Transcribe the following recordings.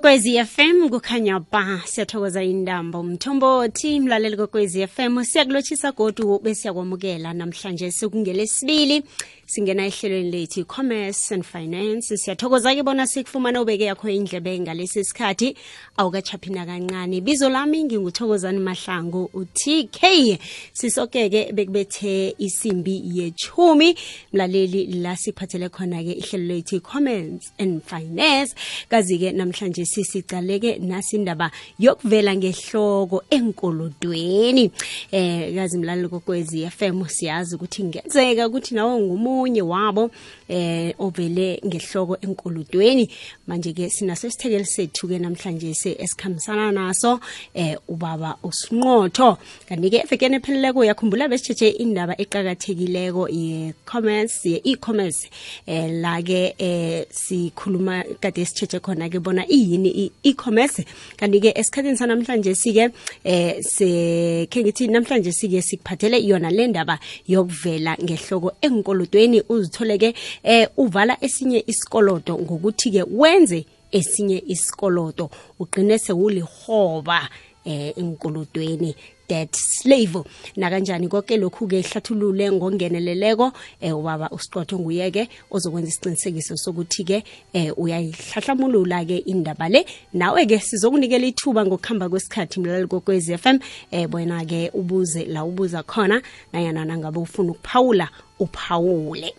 ikwekwezi fm kukhanya ba siyathokoza indambo. Mthombothi mlaleli kokwezi fm siyakulotshisa godu besiyakwamukela. Namhlanje sekungelesibili singena ehlelweni lethu commerce and finance. Siyathokoza ke bona sikufumana ubeke yakho indlebe ngalesi sikhathi awukachaphina kancane bizo lami nginguthokozani mahlangu utk sisokeke bekubethe isimbi yechumi mlaleli la siphathele khona-ke ihlelo lethu commerce and finance. Kazi-ke namhlanje sisicaleke nasi indaba yokuvela ngehloko enkolodweni. Eh kazi mlaleli kokwezi FM siyazi ukuthi ngenzeka ukuthi nawe ngumunye wabo eh ovele ngehloko enkolodweni. Manje ke sinaso isithekeli sethu ke namhlanje se esikhambisana naso eh ubaba usinqotho. Kanti ke evekeni epheleleko uyakhumbula besitsheje indaba eqakathekileko ye-commerce ye-e-commerce. Eh la ke eh sikhuluma kade sitsheje khona ke bona iyini i-e-commerce kanti ke esikhathini sanamhlanje sike eh sekhe ngithi namhlanje sike sikuphathele yona le ndaba yokuvela ngehloko enkolodweni uzitholeke eh uvala esinye isikolodo ngokuthi ke wenze esinye isikolodo. Ugqine sewulihoba eh enkolodweni debt slave. Nakanjani konke lokhu-ke hlathulule ngongeneleleko um ubaba usiqotho nguye-ke ozokwenza isiqinisekiso sokuthi-ke um uyayihlahlamulula-ke indaba le. Nawe-ke sizokunikela ithuba ngokuhamba kwesikhathi mlaleli kokwezi f m. Um bona-ke ubuze la ubuza khona nayananangabe ufuna ukuphawula uphawule.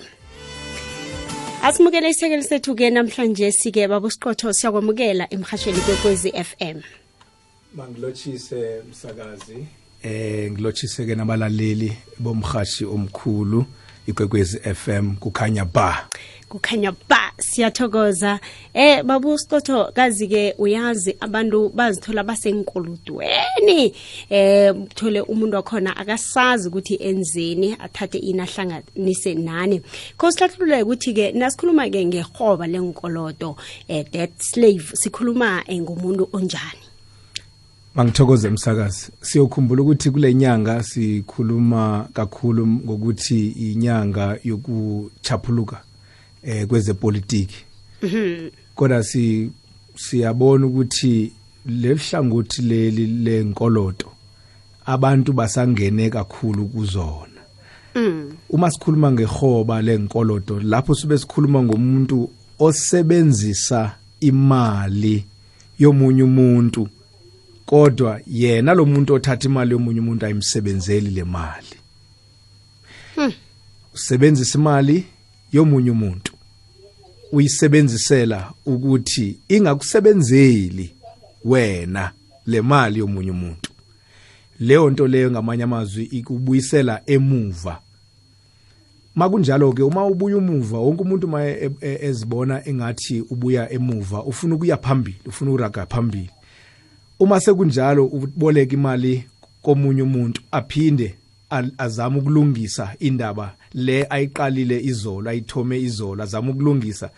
Asimukele isekelo sethu-ke namhlanje sike baba usiqotho siyakwamukela emhashweni kwekwezi f m. Mangilotshise msakazi eh ngilotshise ke nabalaleli bomhashi omkhulu ikwekwezi FM kukhanya ba. Kukhanya ba siyathokoza. Eh babu sicotho kazi ke uyazi abantu bazithola basenkoludweni. Eh uthole umuntu wakhona akasazi ukuthi enzeni athathe inahlanganise nani. Khosihlathulule ukuthi ke nasikhuluma ke ngehoba lenkolodo eh debt slave sikhuluma ngomuntu onjani Mangithokoze umsakazi. Siyokhumbula ukuthi kule nyanga sikhuluma kakhulu ngokuthi inyanga yokuchaphuluka eh kwezepolitiki. Mhm. Kodwa si siyabona ukuthi lelihlangothi leli lenkolodo abantu basangene kakhulu kuzona. Mm. Uma sikhuluma ngehoba lenkolodo lapho sibe sikhuluma ngomuntu osebenzisa imali yomunye umuntu kodwa yena lo muntu othatha imali yomunye umuntu ayimsebenzeli le mali. Hmm. usebenzisa imali yomunye umuntu. Uyisebenzisela ukuthi ingakusebenzeli wena le mali yomunye umuntu. Leyo nto leyo ngamanye amazwi ikubuyisela emuva. Makunjalo ke uma ubuya umuva wonke umuntu uma e, e, ezibona engathi ubuya emuva ufuna ukuya phambili ufuna uraga phambili. Uma sekunjalo uboleka imali komunye umuntu aphinde azama ukulungisa indaba le ayiqalile izolo ayithome izolo azama ukulungisa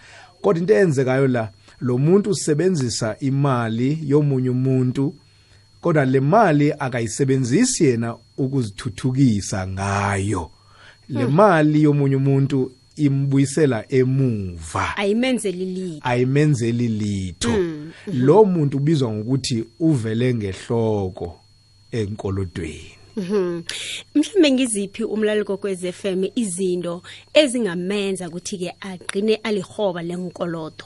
kodwa into eyenzekayo la lo muntu usebenzisa imali yomunye umuntu kodwa le mali akayisebenzisi yena ukuzithuthukisa ngayo le hmm. mali yomunye umuntu imbuyisela emuva. Ayimenzeli litho. Ayimenzeli litho. Mm, mm, lo muntu ubizwa ngokuthi uvele ngehloko enkolodweni. Mhm. Mhlambe ngiziphi umlaleli kokwez FM izinto ezingamenza ukuthi ke agcine alihoba lenkolodo.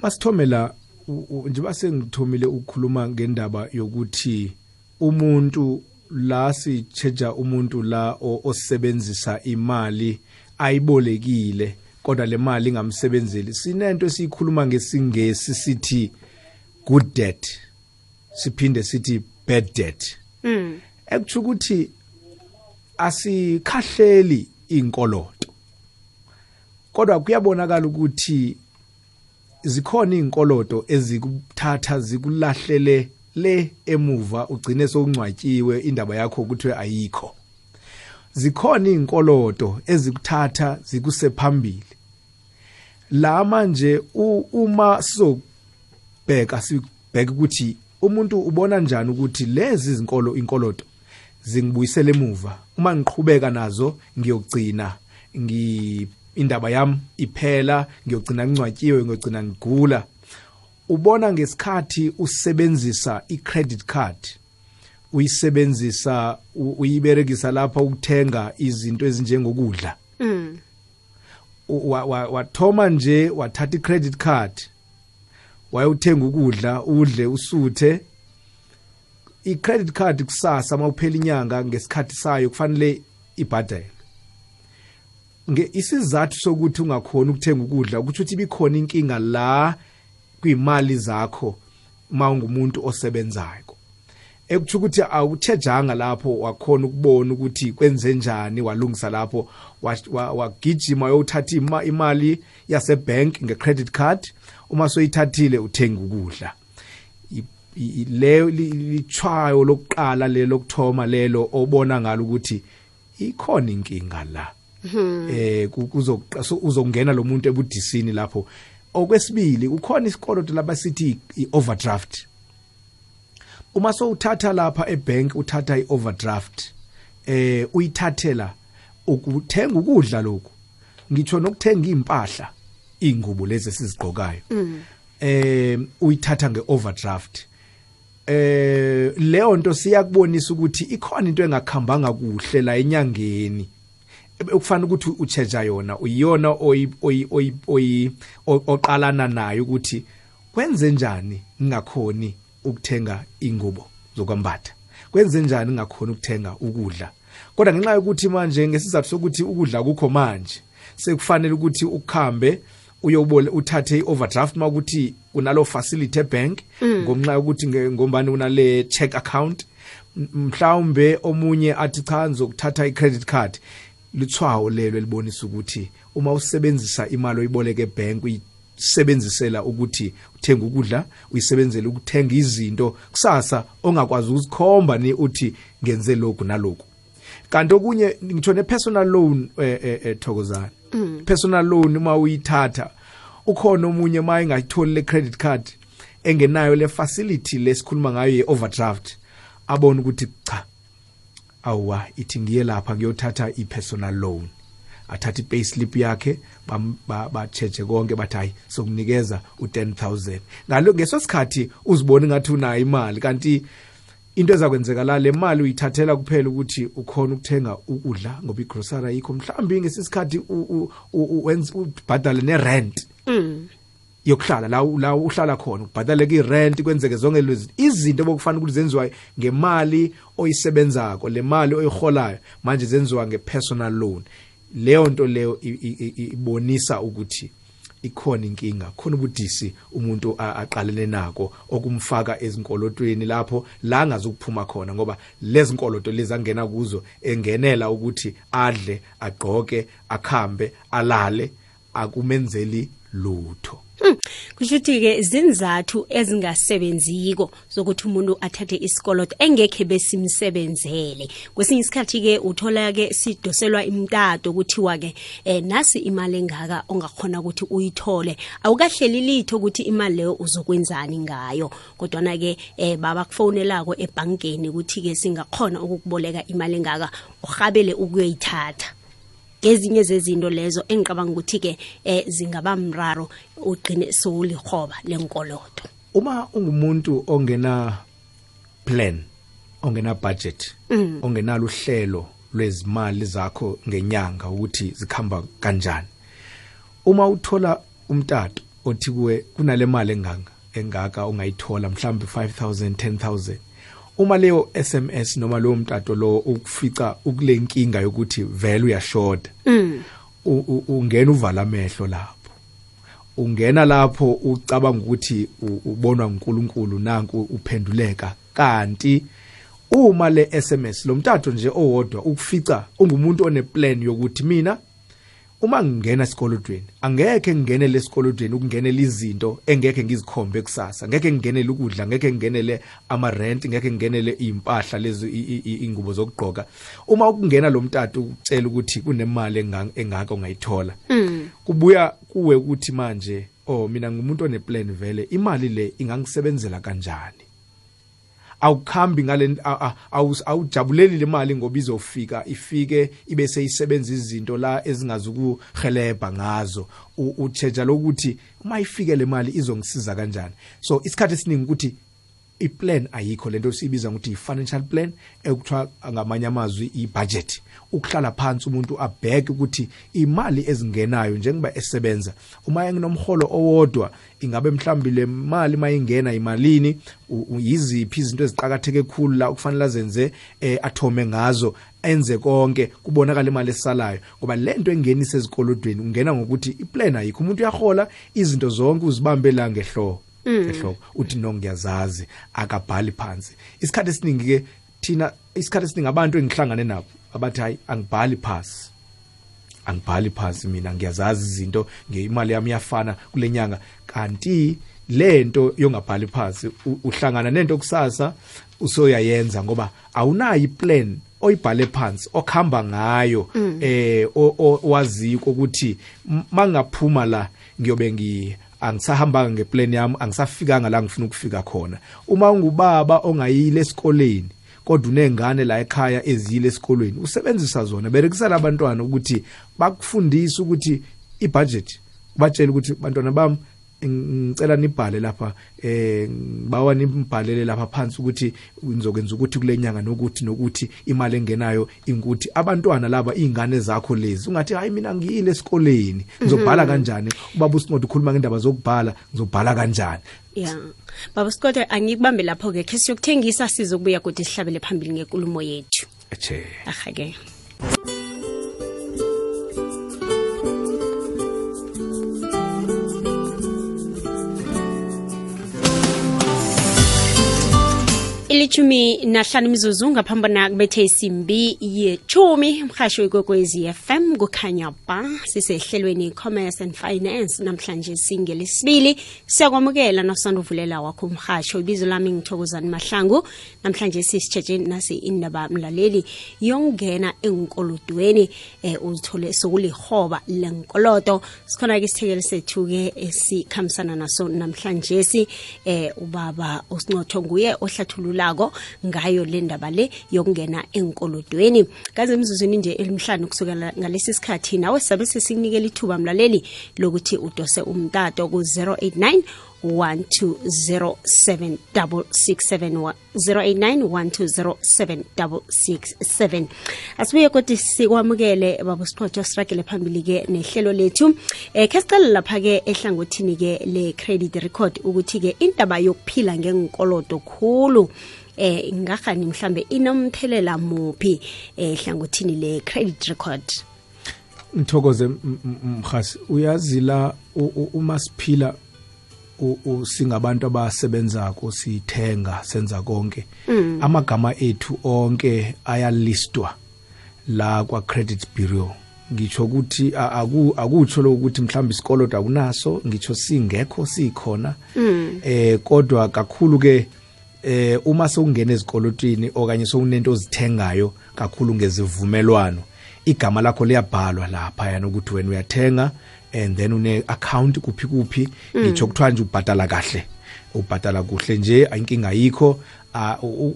Masithomela njengoba sengithomile ukukhuluma ngendaba yokuthi umuntu la sicheja umuntu la osebenzisa imali ayibolekile kodwa le mali ingamsebenzeli. Sinento esiyikhuluma ngesingesi sithi good debt siphinde sithi bad debt. Mm. Ekuthi ukuthi asikhahleli inkolodo kodwa kuyabonakala ukuthi zikhona izinkolodo ezikuthatha zikulahlele le emuva ugcine sokungcwatshiwe indaba yakho ukuthi ayikho. Zikhona izinkolodo ezikuthatha zikusephambili. La manje uma sizobheka sibheka ukuthi umuntu ubona njani ukuthi lezi zinkolo inkolodo zingibuyisela emuva? Uma ngiqhubeka nazo ngiyogcina ngi indaba yami iphela ngiyogcina ngcwatshiwe ngiyogcina ngigula. Ubona ngesikhathi usebenzisa i-credit card. Uyisebenzisa u- uyiberegisa lapha ukuthenga izinto ezinjengokudla. Mm. U- wa- wa- wathoma nje wathatha i-credit card wayothenga ukudla udle usuthe. I-credit card kusasa mawuphela inyanga ngesikhathi sayo kufanele ibhadele nge isizathu sokuthi ungakhona ukuthenga ukudla ukuthi uthi ibikhona inkinga la kwimali zakho mawungumuntu osebenzayo. Ekuthi ukuthi awuthejanga lapho wakhona ukubona ukuthi kwenze njani walungisa lapho wa- wa- wagijima uyothatha ima- imali yasebank nge-credit card. Uma soyithathile uthenga ukudla. I- i- leyo li- lichwayo lokuqala lelo lokuthoma lelo obona ngalo ukuthi ikhona inkinga la. Eh ku- kuzo- so uzongena lo muntu ebudisini lapho. Okwesibili ukhona isikoloto labasithi i-overdraft. Uma sowuthatha lapha ebank uthatha i-overdraft eh uyithathela ukuthenga ukudla lokhu. Ngitsho nokuthenga impahla ingubo lezi esizigqokayo. Eh uyithatha ngeoverdraft. Eh leyo nto siyakubonisa ukuthi ikhona into engakhambanga kuhle la enyangeni. Ukufanele ukuthi ucheja yona uyiyona oyi oyi oyi- oyi o- oqalana nayo ukuthi kwenze njani ngingakhoni ukuthenga ingubo zokwambatha? Kwenze njani ngingakhoni ukuthenga ukudla? Kodwa ngenxa yokuthi manje ngesizathu sokuthi ukudla kukho manje sekufanele ukuthi ukhambe uyobole uthathe i-overdraft uma ukuthi unalo facility ebank ngomnxa yokuthi nge- ngombani unale check account. M- mhlawumbe omunye athi cha ngizokuthatha i-credit card. Lithwawo lelo elibonisa ukuthi uma usebenzisa imali oyiboleka ebank uyisebenzisela ukuthi uthenga ukudla uyisebenzele ukuthenga izinto kusasa ongakwazi ukuzikhomba ni uthi ngenze lokhu nalokhu. Kanti okunye ngitho ne-personal loan eh, eh, eh, thokozana personal loan uma uyithatha ukhona omunye uma engayitholi le credit card engenayo le facility lesikhuluma ngayo ye-overdraft abone ukuthi cha awuwa ithi ngiye lapha ngiyothatha i-personal loan. Athatha i-payslip yakhe bam- ba- bacheje konke bathi hayi sokunikeza u-10000 ngalo ngeso sikhathi uzibona ngathi unayo imali kanti into ezakwenzeka la le mali uyithathela kuphela ukuthi ukhona ukuthenga ukudla ngoba igrocery ayikho. Mhlawumbe ngesisikhathi u- u- u- u- wenza- ubhadale ne-rent. Mm. Yokuhlala la la uhlala khona ubhadaleke irent kwenzeke zonke lezi izinto bokufanele ukuthi zenziwa ngemali oyisebenzako le mali oyiholayo manje zenziwa ngepersonal loan. Leyo nto leyo i- i- i- ibonisa ukuthi ikhona inkinga khona ubudisi umuntu a- aqalene nako okumfaka ezinkolotweni lapho la angazukuphuma khona ngoba lezi nkoloto lezi angena kuzo engenela ukuthi adle agqoke akhambe alale akumenzeli lutho. Kusho ukuthi-ke zinzathu ezingasebenziko zokuthi umuntu athathe isikoloto engekhe besimsebenzele. Kwesinye isikhathi-ke uthola-ke sidoselwa imtato kuthiwa-ke eh, nasi imali engaka ongakhona ukuthi uyithole. Awukahleli litho ukuthi imali leyo uzokwenzani ngayo. Kodwana-ke eh, babakufowunelako ebhankeni ukuthi-ke singakhona ukukuboleka imali engaka uhabele ukuyoyithatha ngezinye zezinto lezo engicabanga ukuthi-ke eh zingaba mraro ugcine sowulikhoba lenkoloto uma ungumuntu ongena plan ongena budget ongenalo uhlelo lwezimali zakho ngenyanga ukuthi zikhamba kanjani uma uthola umtato othi kuwe kunale mali enganga engaka ungayithola mhlawumbe 5000 10000 uma leyo SMS noma lowo mtato lo ukufica ukulenkinga yokuthi vele uyashoda u- ungena uvala amehlo lapho. Ungena lapho ucabanga ukuthi ubonwa uNkulunkulu nanku uphenduleka. Kanti uma le SMS lo mtato nje owodwa ukufica ungumuntu oneplan yokuthi mina uma ngingena esikolotweni angeke ngingene lesikolotweni ukungenela izinto engeke ngizikhombe kusasa. Ngeke ngingenele ukudla ngeke ngingenele ama rent ngeke ngingenele impahla lezi i- i- i- ingubo zokugqoka. Uma ukungena lo mtato ucela ukuthi kunemali enga- engaka ongayithola kubuya kuwe ukuthi manje oh mina ngumuntu oneplan vele imali le ingangisebenzela kanjani? Awukhambi ngale a- a- awu- awujabuleli le mali ngoba izofika ifike ibe seyisebenza izinto la ezingazukuhelebha ngazo. U- utsheja lokuthi uma ifike le mali izongisiza kanjani. So isikhathi esiningi ukuthi iplan ayikho. Lento siyibiza ukuthi i-financial plan ekuthiwa ngamanye amazwi i-budget. Ukuhlala phansi umuntu abheke ukuthi imali ezingenayo njengoba esebenza uma enginomholo owodwa ingabe mhlawumbe le mali mayingena imalini u- u- yiziphi izinto eziqakatheke khulu la ukufanele azenze eh, athome ngazo enze konke kubonakala imali esalayo. Ngoba lento engenisa ezikolodweni ungena ngokuthi iplan ayikho. Umuntu uyahola izinto zonke uzibambe la ngehloko ehloko uthi no ngiyazazi akabhali phansi. Isikhathi esiningi ke thina isikhathi esiningi abantu engihlangane nabo abathi hayi angibhali phasi. Angibhali phansi mina ngiyazazi izinto ngeimali yami yafana kule nyanga. Kanti lento yongabhali phansi uhlangana nento kusasa usoyayenza ngoba awunayo iplan oyibhale phansi okhamba ngayo eh o- o- waziko ukuthi mangaphuma la ngiyobe ngi angisahambanga ngeplan yami angisafikanga la ngifuna ukufika khona. Uma ungubaba ongayile esikoleni kodwa unengane la ekhaya eziyile esikolweni usebenzisa zona. Berekisela abantwana ukuthi bakufundise ukuthi ibudget ubatshela ukuthi bantwana bami ngicela nibhale lapha eh bawa nibhalele lapha phansi ukuthi ngizokwenza ukuthi kule nyanga nokuthi nokuthi imali engenayo inkuthi abantwana laba izingane zakho lezi ungathi hayi mina ngiyile esikoleni? Ngizobhala kanjani? Ubaba usinqodo ukhuluma ngendaba zokubhala ngizobhala kanjani? Ya baba sikode angikubambe lapho-ke. Khe siyokuthengisa sizokubuya kuthi sihlabele phambili ngenkulumo yethu. Eche ahake. Ilithumi nahlanu imizuzu ngaphambana kubethe isimbi yechumi mhasho ikwekwezi fm kukhanya ba sisehlelweni commerce and finance. Namhlanje singelesibili siyakwamukela nosanda uvulela wakho umhasho ibizo lami ngithokozani mahlangu. Namhlanje sisitsheje nasi indaba mlaleli yongena enkolodweni eh, uzithole sokulihoba lenkolodo sikhona-ke isithekeli sethu-ke esikhambisana naso namhlanje si eh, ubaba usinotho nguye ohlathululako ngayo le ndaba le yokungena enkolodweni. Kaze emzuzwini nje elimhlanu kusukela ngalesi sikhathi nawe sabe sesikunikela ithuba mlaleli lokuthi udose umtato ku-089 1207667 089 asibuye kodwa sikwamukele baba siqotho siragele phambili-ke nehlelo lethu. Eh khe sicale lapha-ke ehlangothini-ke le-credit record ukuthi-ke indaba yokuphila ngenkolodo khulu eh ngahani mhlambe inomthelela muphi eh hlangothini le-credit record? Ngithokoze mhasi uyazi la u- u- uma siphila u- u- singabantu abasebenzako sithenga senza konke. Amagama ethu onke ayalistwa la kwa credit bureau. Ngisho ukuthi akutsho lokuthi mhlawumbe isikolodo akunaso ngisho singekho sikhona. Eh kodwa kakhulu ke eh uma sewungena ezikolotini okanye sewunento ozithengayo kakhulu ngezivumelwano igama lakho liyabhalwa lapha yana ukuthi wena uyathenga and then une account kuphi kuphi ngitsho kuthiwa nje ubhadala kahle. Ubhadala kuhle nje inkinga ayikho.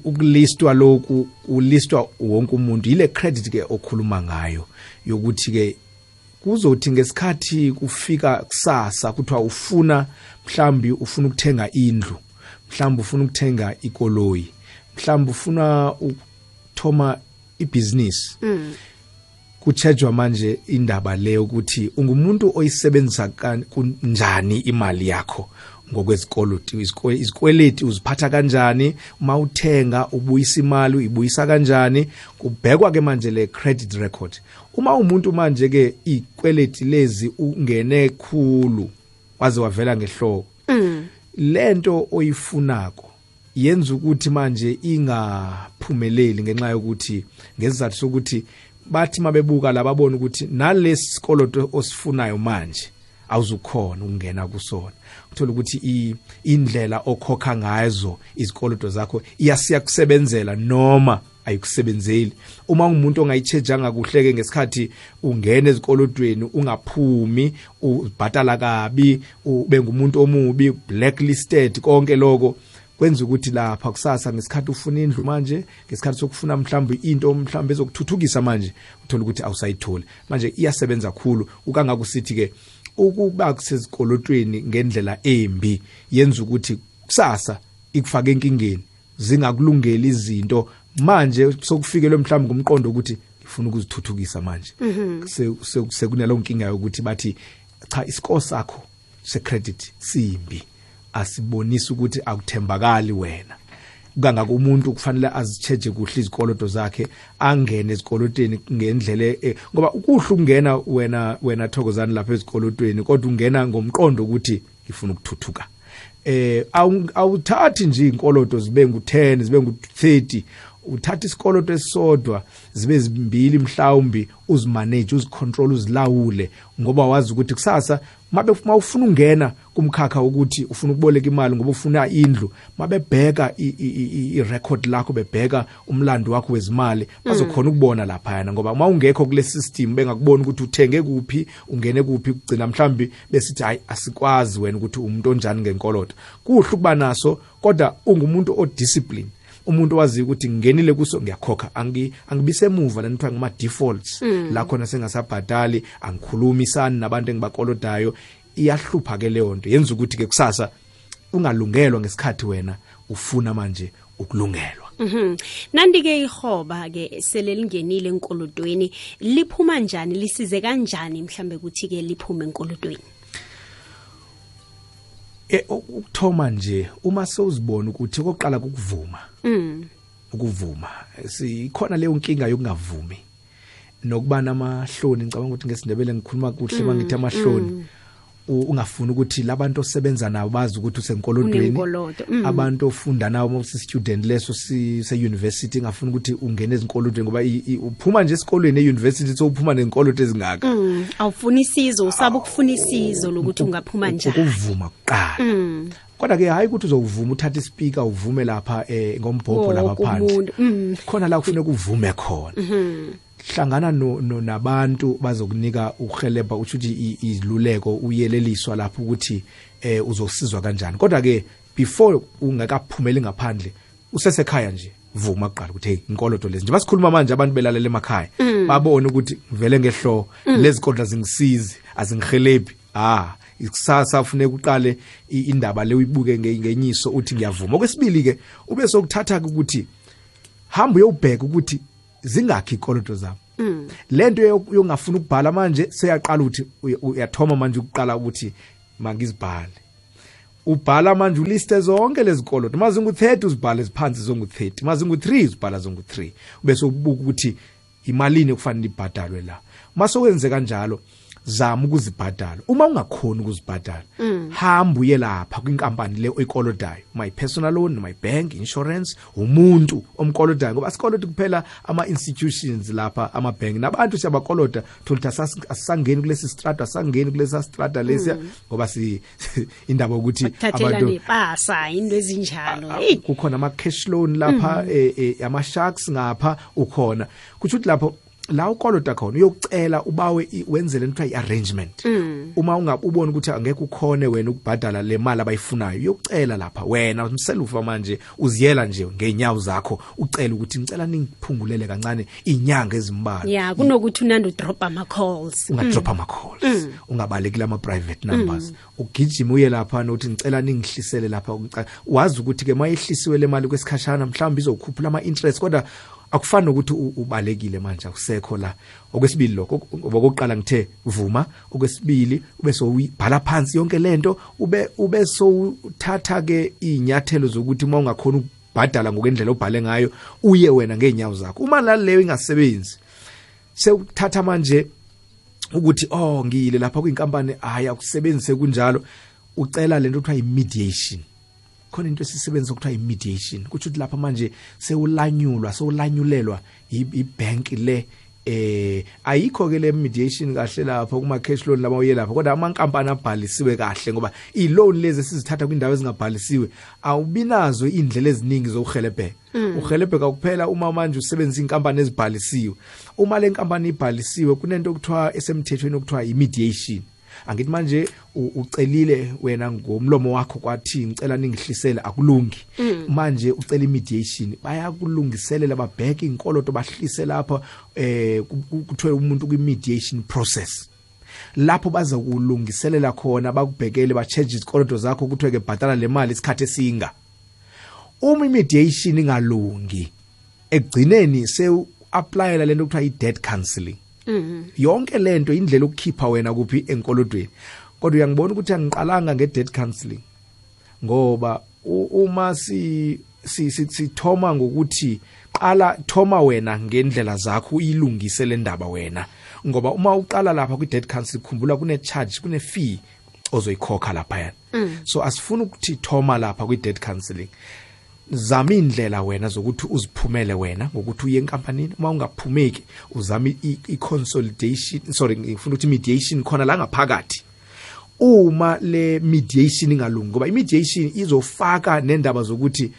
Ukulistwa lokhu ulistwa wonke umuntu ile credit ke okhuluma ngayo yokuthi ke kuzothi ngesikhathi kufika kusasa kuthiwa ufuna mhlambi ufuna ukuthenga indlu mhlawumbe ufuna ukuthenga ikoloyi mhlawumbe ufuna ukuthoma ibhizinisi kutshejwa manje indaba leyo ukuthi ungumuntu oyisebenzisa kanjani imali yakho ngokwezikoloto izikwe- izikweleti uziphatha kanjani uma uthenga ubuyisa imali uyibuyisa kanjani. Kubhekwa ke manje le credit record. Uma umuntu manje ke ikweleti lezi ungene khulu waze wavela ngehloko lento oyifunako yenza ukuthi manje ingaphumeleli ngenxa yokuthi ngesizathu sokuthi bathi mabebuka lababona ukuthi nalesi sikoloto osifunayo manje awuzukhona ukungena kusona. Uthola ukuthi i- indlela okhokha ngazo izikoloto zakho iyasiya kusebenzela noma ayikusebenzeli. Uma ungumuntu ongayitshejanga kuhleke ngesikhathi ungena ezikolotweni ungaphumi ubhatala kabi ube ngumuntu omubi blacklisted konke lokho kwenza ukuthi lapha kusasa ngesikhathi ufuna indlu manje ngesikhathi sokufuna mhlawumbe into mhlawumbe ezokuthuthukisa manje uthola ukuthi awusayitholi. Manje iyasebenza kakhulu. Ukangakusithi ke ukuba kusezikolotweni ngendlela embi yenza ukuthi kusasa ikufake enkingeni zingakulungeli izinto. Manje sokufikelwe mhlawumbe ngumqondo ukuthi ngifuna ukuzithuthukisa manje. Sekunalo nkinga yokuthi bathi cha isikolo sakho secredit simbi. Asibonisi ukuthi akuthembakali wena. Kangaka umuntu kufanele azicheje kuhle izikolodo zakhe angene ezikolotweni ngendlela e- ngoba ukuhle ukungena wena wena thokozani lapha ezikolotweni kodwa ungena ngomqondo ukuthi ngifuna ukuthuthuka. Eh awu- awuthathi nje inkolodo zibe ngu10 zibe ngu30 uthatha isikoloto esisodwa zibe zimbili mhlawumbi uzimanage uzicontrol uzilawule ngoba wazi ukuthi kusasa mabe mawufuna ungena kumkhakha ukuthi ufuna ukuboleka imali ngoba ufuna indlu mabebheka i-record lakho bebheka umlando wakho wezimali bazokhona ukubona lapha yana ngoba uma ungekho kule system bengakubona ukuthi uthenge kuphi ungene kuphi kugcina mhlawumbe besithi hayi asikwazi wena ukuthi umuntu onjani ngenkoloto. Kuhle ukuba naso kodwa ungumuntu odiscipline. Umuntu owaziyo ukuthi ngingenile kuso ngiyakhokha. Angi angibisemuva lento kuthiwa ngama defaults la khona sengasabhadali angikhulumisani nabantu engibakolodayo. Iyahlupha ke leyo nto. Yenza ukuthi ke kusasa ungalungelwa ngesikhathi wena ufuna manje ukulungelwa. Mhm. Nandi-ke ihoba-ke selelingenile enkolodweni liphuma njani? Lisize kanjani mhlambe ukuthi-ke liphume enkolodweni Eh, ukuthoma nje uma sewuzibona ukuthi okokuqala kukuvuma Mm. ukuvuma sikhona leyo nkinga yokungavumi nokuba namahloni ngicabanga ukuthi ngesindebele ngikhuluma kuhle mangithi amahloni u- ungafuni ukuthi labantu osebenza nabo bazi ukuthi usenkolodweni mm. abantu ofunda nabo mawusi student leso se university ngafuna ukuthi ungene ezinkolodweni ngoba uphuma nje esikolweni e-university so uphuma nenkolodo ezingaka Mm. Awufuna isizo usaba ukufuna isizo lokuthi ungaphuma njani ukuvuma kuqala Mm. Kodwa ke hayi ukuthi uzovuma uthathe ispeaker uvume lapha eh ngombhobho lapha Wonke phansi. umuntu, mm. khona la kufanele kuvume khona. Hlangana no, no nabantu bazokunika uhelebha uthi i- iziluleko uyeleliswa lapho ukuthi eh uzosizwa kanjani. Kodwa ke before ungakaphumeli ngaphandle usesekhaya nje vuma kuqala ukuthi hey inkolodo lezi nje. Basikhuluma manje abantu belalela emakhaya. Babone ukuthi ngivele ngehlo lezi kodwa zingisizi azingihelebhi ah ikusasa kufuneka uqale i- indaba le uyibuke nge- ngenyiso uthi ngiyavuma. Okwesibili ke ube sokuthatha ukuthi hamba uyobheka ukuthi zingakhi ikolodo zabo lento yo- yongafuna ukubhala manje seyaqala ukuthi uya- uyathoma manje ukuqala ukuthi mangizibhale. Ubhala manje uliste zonke lezi kolodo uma zingu-30 uzibhale ziphansi zongu-30 uma zingu-3 uzibhala zongu-3 bese ubuka ukuthi imalini okufanele ibhadalwe la. Uma sokwenze kanjalo zama ukuzibhadala. Uma ungakhoni ukuzibhadala hamba uye lapha kwinkampani le oyikolodayo. My personal loan my bank insurance umuntu omkolodayo. Ngoba sikolodi kuphela ama-institutions lapha amabhenki nabantu siyabakoloda thola ukuthi asas- asisangeni kulesi strata asisangeni kulesa strata lesiya. Ngoba si indaba yokuthi thathela nepasa into ezinjalo hey. kukhona ama-cash loan lapha eh, eh, ama-sharks ngapha ukhona. Kusho ukuthi lapho la ukoloda khona uyokucela ubawe i- wenze lento kuthiwa i-arrangement uma unga- ubona ukuthi angeke ukhone wena ukubhadala le mali abayifunayo uyokucela lapha. Wena umselufa manje uziyela nje ngeenyawo zakho ucela ukuthi ngicela ningiphungulele kancane iy'nyanga ezimbalwa. Ya kunokuthi unandi udrop ama-calls. Ungadrop ama-calls. Ungabalekile ama-private numbers. Ugijima uye lapha nokuthi ngicela ningihlisele lapha. Ngica- wazi ukuthi-ke uma yehlisiwe le mali kwesikhashana mhlawumbe izokhuphula ama-interest kodwa akufani nokuthi u- ubalekile manje akusekho la. Okwesibili lokho ngoba kokuqala ngithe vuma. Okwesibili ube sowuyibhala phansi yonke lento ube ube sowuthatha ke inyathelo zokuthi uma ungakhona ukubhadala ngokwendlela obhale ngayo uye wena ngeenyawo zakho. Uma laleyo ingasebenzi sewuthatha manje ukuthi oh ngiyile lapha kwinkampani hayi akusebenzise kunjalo. Ucela lento kuthiwa i-mediation khona into esisebenzisa kuthiwa i-mediation kutsho ukuthi lapha manje sewulanyulwa sewulanyulelwa i- ibank le eh ayikho ke le mediation kahle lapha kuma cash loan lama uye lapha. Kodwa amankampani abhalisiwe kahle ngoba i-loan lezi esizithatha kwindawo ezingabhalisiwe awubinazo indlela eziningi zokuhelebheka uhelebheka kuphela uma manje usebenzisa inkampani ezibhalisiwe. Uma le nkampani ibhalisiwe kunento okuthiwa esemthethweni okuthiwa i-mediation. Angithi manje u- ucelile wena ngomlomo wakho kwathi ngicela ningihlisele akulungi. Manje ucela imediation bayakulungiselela babheke inkoloto bahlise lapha eh ku- ku- kuthiwe umuntu kwi-mediation process. Lapho baza kulungiselela khona bakubhekele ba-charge izikoloto zakho kuthiwe ke bhatala le mali isikhathi esinga. Uma i-mediation ingalungi ekugcineni sewu-aplayela lento kuthiwa i-debt counselling yonke lento indlela yokukhipha wena kuphi enkolodweni. Kodwa uyangibona ukuthi angiqalanga nge-debt counselling ngoba uma si si- si- sithoma ngokuthi qala thoma wena ngendlela zakho uyilungise le ndaba wena. Ngoba uma uqala lapha kwi-debt council khumbula kune-charge kune-fee ozoyikhokha laphayana. So asifuni ukuthi thoma lapha kwi-debt counselling zama indlela wena zokuthi uziphumele wena ngokuthi uye enkampanini. Uma ungaphumeki uzame i- i-consolidation sorry ngifuna ukuthi mediation khona la ngaphakathi. Uma le mediation ingalungi ngoba i-mediation izofaka nendaba zokuthi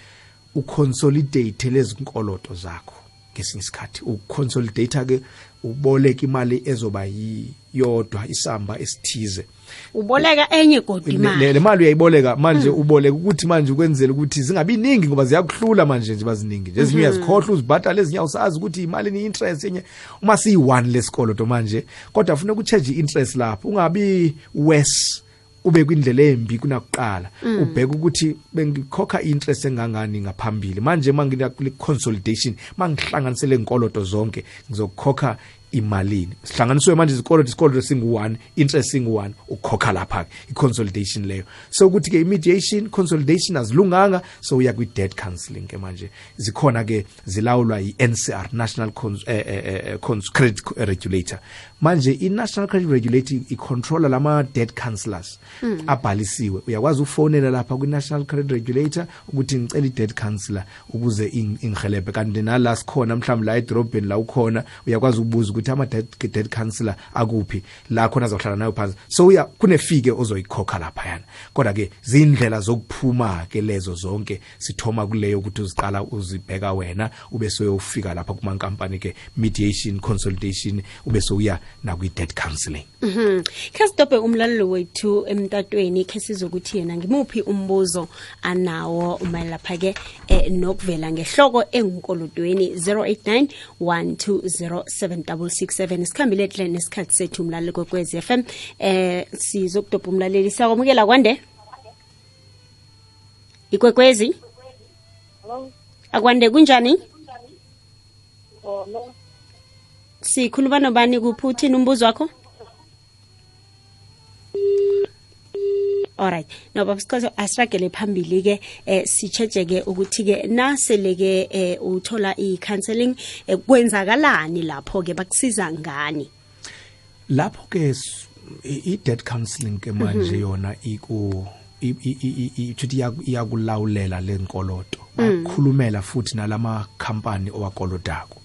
uconsolidate lezi nkoloto zakho. Ngesinye isikhathi. Uconsolidate ke uboleka imali ezoba yiyodwa isamba esithize. Uboleka enye godi le imali. le mali uyayiboleka manje uboleka ukuthi manje ukwenzela ukuthi zingabi ningi ngoba ziyakuhlula manje nje baziningi nje. Ezinye uyazikhohlwa uzibhatala ezinye awusazi ukuthi imali ni interest enye uma siyi1 lesikoloto manje kodwa ufuna ukucharge interest lapho ungabi worse. Ube kwindlela embi kunakuqala ubheka ukuthi bengikhokha interest engangani ngaphambili. Manje mangina kule consolidation mangihlanganisele inkoloto zonke ngizokhokha imalini. Sihlanganiswe manje izikoloto isikoloto singu-1 interest singu-1 ukhokha lapha ke i-consolidation leyo. So ukuthi ke i-mediation consolidation azilunganga so uya kwi-debt counselling ke manje zikhona ke zilawulwa yi-ncr national Cons eh, eh, eh, Cons credit regulator. Manje i-national credit regulator icontrola lama-debt counselors abhalisiwe. Uyakwazi ukufonela lapha kwi-national credit regulator ukuthi ngicela i-debt counselor ukuze ing- ingihelebhe kanti nala sikhona mhlawumbe la edorobheni la ukhona uyakwazi ukubuza ukuthi ukuthi ama-dead counselor akuphi la khona azohlala nayo phansi. So uya kunefike ozoyikhokha laphayana kodwa-ke zindlela zokuphuma-ke lezo zonke sithoma kuleyo ukuthi uziqala uzibheka wena ube soyofika lapha kumankampani-ke mediation consolidation ube souya nakwi-dead counselling mm -hmm. khe sidobhe umlalelo wethu emtatweni khe sizokuthi yena ngimuphi umbuzo anawo malapha-ke eh, nokuvela ngehloko engunkolodweni 089 120 ku-67 sikhambile kule nesikhathi sethu umlaleli kokwez f m. Eh sizokudobha umlaleli. Siyakwamukela kwande? Ikwekwezi? Akwande kunjani? Oh, Sikhuluma nobani kuphi? Uthini umbuzo wakho? Alright no baba sikhozo asiragele phambili ke eh sicheje ke ukuthi ke nasele ke eh uthola i-counseling eh, kwenzakalani lapho ke bakusiza ngani? Lapho ke i-debt counselling ke manje yona iku ithi iyaku- iyakulawulela lenkoloto bakhulumela futhi nalama company owakolotako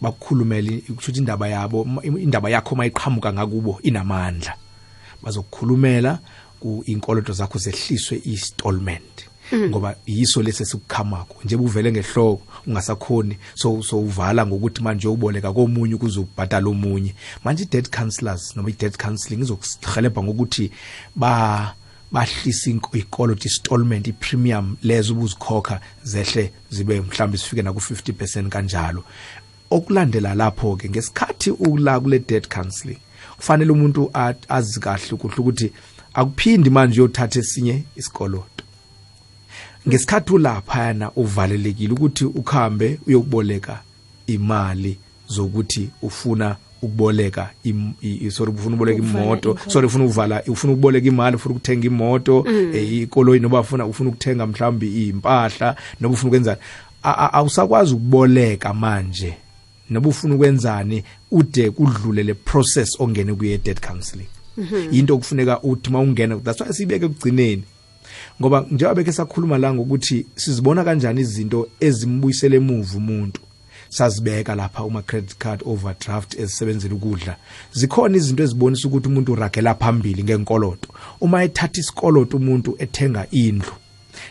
bakukhulumela ukuthi indaba yabo indaba yakho mayiqhamuka ngakubo inamandla. Bazokukhulumela ku inkoloto zakho zehliswe installment ngoba yiso lesi sikukhamako nje uvele ngehloko ungasakhoni so so uvala ngokuthi manje uboleka komunye ukuze ubhadala omunye. Manje i-debt counselors noma i-debt counseling izokuhelebha ngokuthi ba bahlisa ikoloto installment i-premium lezo ubuzikhokha zehle zibe mhlawumbe sifike naku 50% kanjalo. Okulandela lapho ke ngesikhathi ula kule debt counseling kufanele umuntu azi kahle kuhle ukuthi akuphindi manje uyothatha esinye isikoloto. Ngesikhathi ulaphayana uvalelekile ukuthi ukhambe uyokuboleka imali zokuthi ufuna ukuboleka im- i- i- sorry ufuna ukuboleka Ukuvala imoto inkoloto. sorry ufuna uvala ufuna ukuboleka imali ufuna ukuthenga imoto eh, ikoloyi noba ufuna ufuna ukuthenga mhlawumbe impahla noba ufuna ukwenzani A- a- awusakwazi ukuboleka manje. Noba ufuna ukwenzani ude kudlule le process ongene kuye debt counseling. Into okufuneka uthi mawungena that's why sibeke ekugcineni. Ngoba njengoba bekhe sakhuluma la ngokuthi sizibona kanjani izinto ezimbuyisela emuva umuntu sazibeka lapha uma credit card overdraft ezisebenzela ukudla. Zikhona izinto ezibonisa ukuthi umuntu uragela phambili ngenkoloto. Uma ethatha isikoloto umuntu ethenga indlu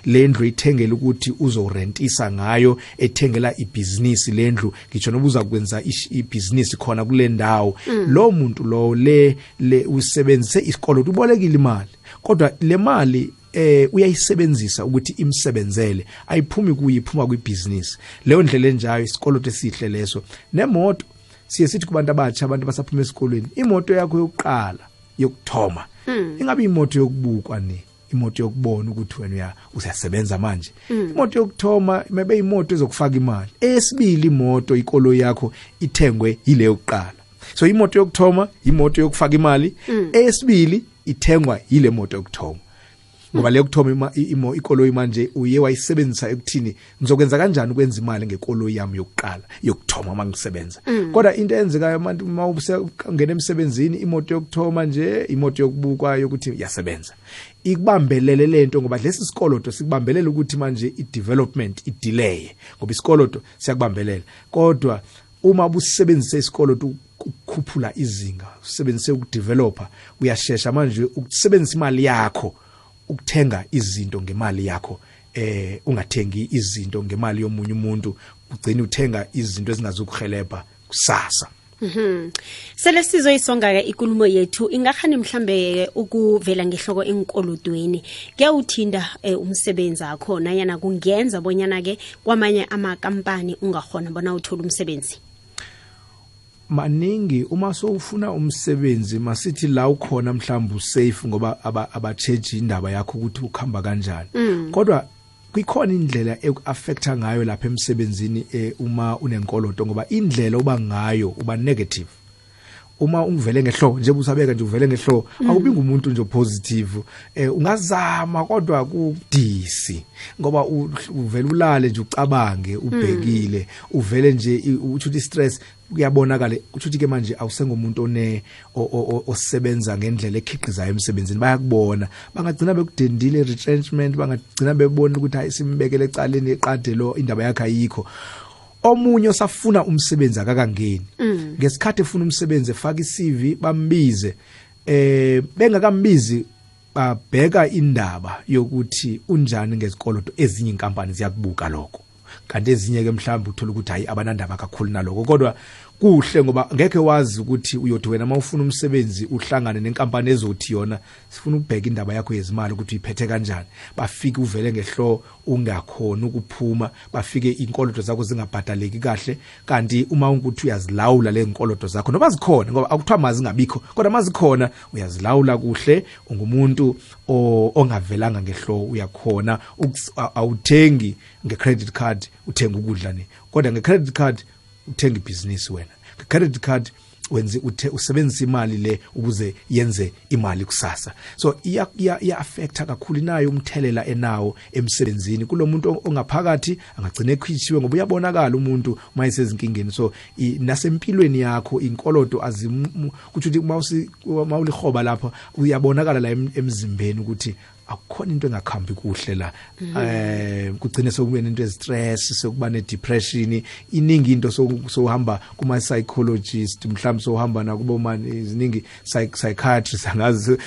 lendlu ithengele ukuthi uzorentisa ngayo ethengela ibhizinisi lendlu. Ngisho noba uzakwenza ibhizinisi khona kule ndawo. Lo muntu lo le le usebenzise isikoloto ubolekile imali. Kodwa le mali eh uyayisebenzisa ukuthi imsebenzele. Ayiphumi kuyiphuma kwibhizinisi. Leyo ndlela enjayo isikoloto esihle leso. Nemoto siye sithi kubantu abatsha abantu basaphuma esikolweni imoto yakho yokuqala yokuthoma ingabe imoto yokubukwa ni imoto yokubona ukuthi wena uya uyasebenza manje. Imoto yokuthoma maybe imoto ezokufaka imali. Esibili imoto ikolo yakho ithengwe yile yokuqala. So imoto yokuthoma imoto yokufaka imali. Esibili ithengwa yile moto yokuthoma. Ngoba le yokuthoma ima- i- imo ikoloyi manje uye wayisebenzisa ekuthini ngizokwenza kanjani ukwenza imali ngekoloyi yami yokuqala yokuthoma uma ngisebenza? Kodwa into eyenzekayo manje uma usengena emsebenzini imoto yokuthoma nje imoto yokubukwa yokuthi yasebenza ikubambelele lento ngoba lesi sikoloto sikubambelela ukuthi manje i-development idelay ngoba isikoloto siyakubambelela. Kodwa uma busebenzise isikoloto ukukhuphula izinga usebenzise ukudeveloper uyashesha manje ukusebenzisa imali yakho ukuthenga izinto ngemali yakho eh ungathengi izinto ngemali yomunye umuntu ugcina uthenga izinto ezingazukuhelebha kusasa. Sele sizoyisonga-ke ikulumo yethu. Ingakhani mhlambe ukuvela ngehloko enkolodweni kuyawuthinda um umsebenzi akho nayana kungenza bonyana-ke kwamanye amakampani ungakhona bona uthole umsebenzi? Maningi. Uma sowufuna umsebenzi masithi la ukhona mhlawumbe usafe ngoba aba- abacheji indaba yakho ukuthi ukuhamba kanjani. Kodwa kukhona indlela eku-affecta ngayo lapha emsebenzini eh, uma unenkoloto ngoba indlela uba ngayo uba negative. Uma ungivele ngehlo nje usabeka nje uvele ngehlo awubi ngumuntu nje positive eh ungazama kodwa kudisi ngoba uvele ulale nje ucabange ubhekile. Uvele nje uthi stress kuyabonakala uthi uthi ke manje awusengomuntu one o- o- o- osebenza ngendlela ekhiqizayo emsebenzini bayakubona. Bangagcina bekudendile retrenchment bangagcina bebona ukuthi hayi simbekele ecaleni eqade lo indaba yakhe ayikho. Omunye osafuna umsebenzi akakangeni. Ngesikhathi efuna umsebenzi efaka iCV bambize eh bengakambizi babheka indaba yokuthi unjani ngezikoloto ezinye inkampani ziyakubuka lokho. Kanti ezinye ke mhlawumbe uthole ukuthi hayi abanandaba kakhulu naloko kodwa kuhle ngoba ngeke wazi ukuthi uyothi wena mawufuna umsebenzi uhlangane nenkampani ezothi yona sifuna ukubheka indaba yakho yezimali ukuthi uyiphethe kanjani. Bafike uvele ngehlo ungakhona ukuphuma bafike inkolodo zakho zingabhadaleki kahle. Kanti uma ukuthi uyazilawula le nkolodo zakho noba zikhona ngoba akuthiwa mazingabikho kodwa mazikhona uyazilawula kuhle. Ungumuntu ongavelanga ngehlo uyakhona. Awuthengi nge-credit card uthenga ukudla ni kodwa nge-credit card uthenga ibhizinisi wena. Nge-credit card wenze uthe usebenzisa imali le ukuze yenze imali kusasa. So iya iya iya affecta kakhulu inayo umthelela enawo emsebenzini. Kulomuntu ongaphakathi angagcina ekhitshiwe ngoba uyabonakala umuntu mayisezinkingeni so i- nasempilweni yakho inkolodo azim kuthi ukuthi mawusi mawulihoba lapha uyabonakala la em- emzimbeni ukuthi akukhona into engakhambi kuhle la eh kugcine sokube nento ezistress sokuba ne depression iningi into so- sohamba kuma psychologist mhlawumbe sohamba nakubo man iziningi psych- psychiatrists angazi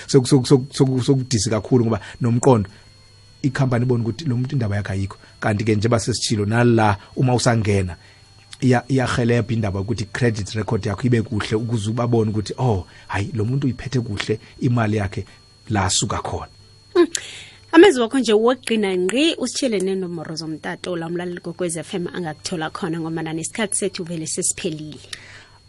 sokudisi kakhulu ngoba nomqondo ikhampani ibona ukuthi lo muntu indaba yakhe ayikho. Kanti ke njengoba sesithilo nala uma usangena iya iyahelebha indaba ukuthi credit record yakho ibe kuhle ukuze ubabone ukuthi oh hayi lo muntu uyiphethe kuhle imali yakhe la suka khona. Amezwi wakho nje wokugqina ngqi usitshele nenomboro zomtato la umlaleli kokwez f m angakuthola khona ngoba nesikhathi sethu vele sesiphelile.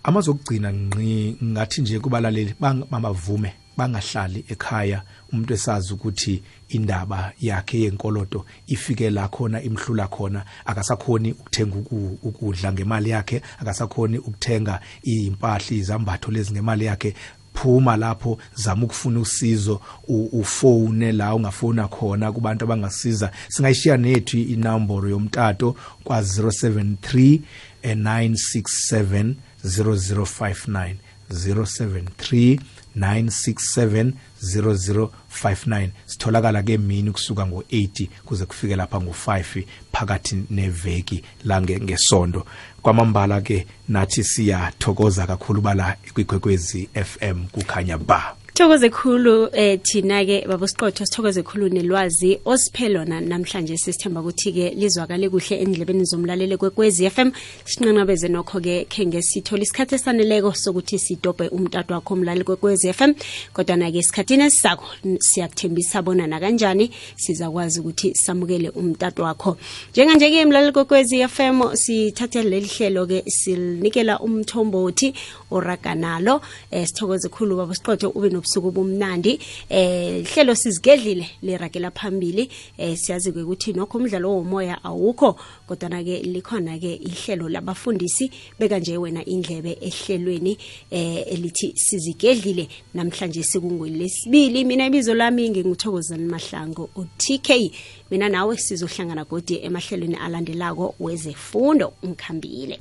Amazokugcina ngqi ngathi nje kubalaleli bamavume bangahlali ekhaya umuntu esazi ukuthi indaba yakhe yenkolodo ifike la khona imhlula khona akasakhoni ukuthenga uku- ukudla ngemali yakhe akasakhoni ukuthenga impahla izambatho lezi ngemali yakhe. Phuma lapho zama ukufuna usizo u- ufone la ungafona khona kubantu abangasiza. Singayishiya nethu inombolo yomtato kwa 073 967 0059 073 967 0059 sitholakala ke mini kusuka ngo8 kuze kufike lapha ngo5 phakathi neveki la nge- ngesondo. Kwamambala ke nathi siyathokoza kakhulu bala kwigwekwezi FM kukhanya ba Thokoze khulu eh thina ke baba siqotho sithokoze khulu nelwazi osiphe lona namhlanje sisithemba ukuthi ke lizwakale kuhle endlebeni zomlaleli kwekwezi FM sinqanqabeze nokho ke ke ngesithola isikhathi esaneleko sokuthi sidobe umtatu wakho umlaleli kwekwezi FM kodwa na ke isikhathini esisako siyakuthembisa bona na kanjani sizakwazi ukuthi samukele umtatu wakho. Njenganje ke umlaleli kwekwezi FM sithathe leli hlelo ke sinikela umthombothi oraganalo eh sithokoze khulu baba siqotho ube nobusuku bomnandi eh ihlelo sizigedlile liragela phambili. Eh siyazi ukuthi nokho umdlalo womoya awukho kodwa ke likhona ke ihlelo labafundisi. Beka nje wena indlebe ehlelweni eh elithi sizigedlile. Namhlanje sikungwelesibili mina ibizo lami nginguthokozani mahlango uTK mina nawe sizohlangana godi emahlelweni alandelako wezefundo ngikhambile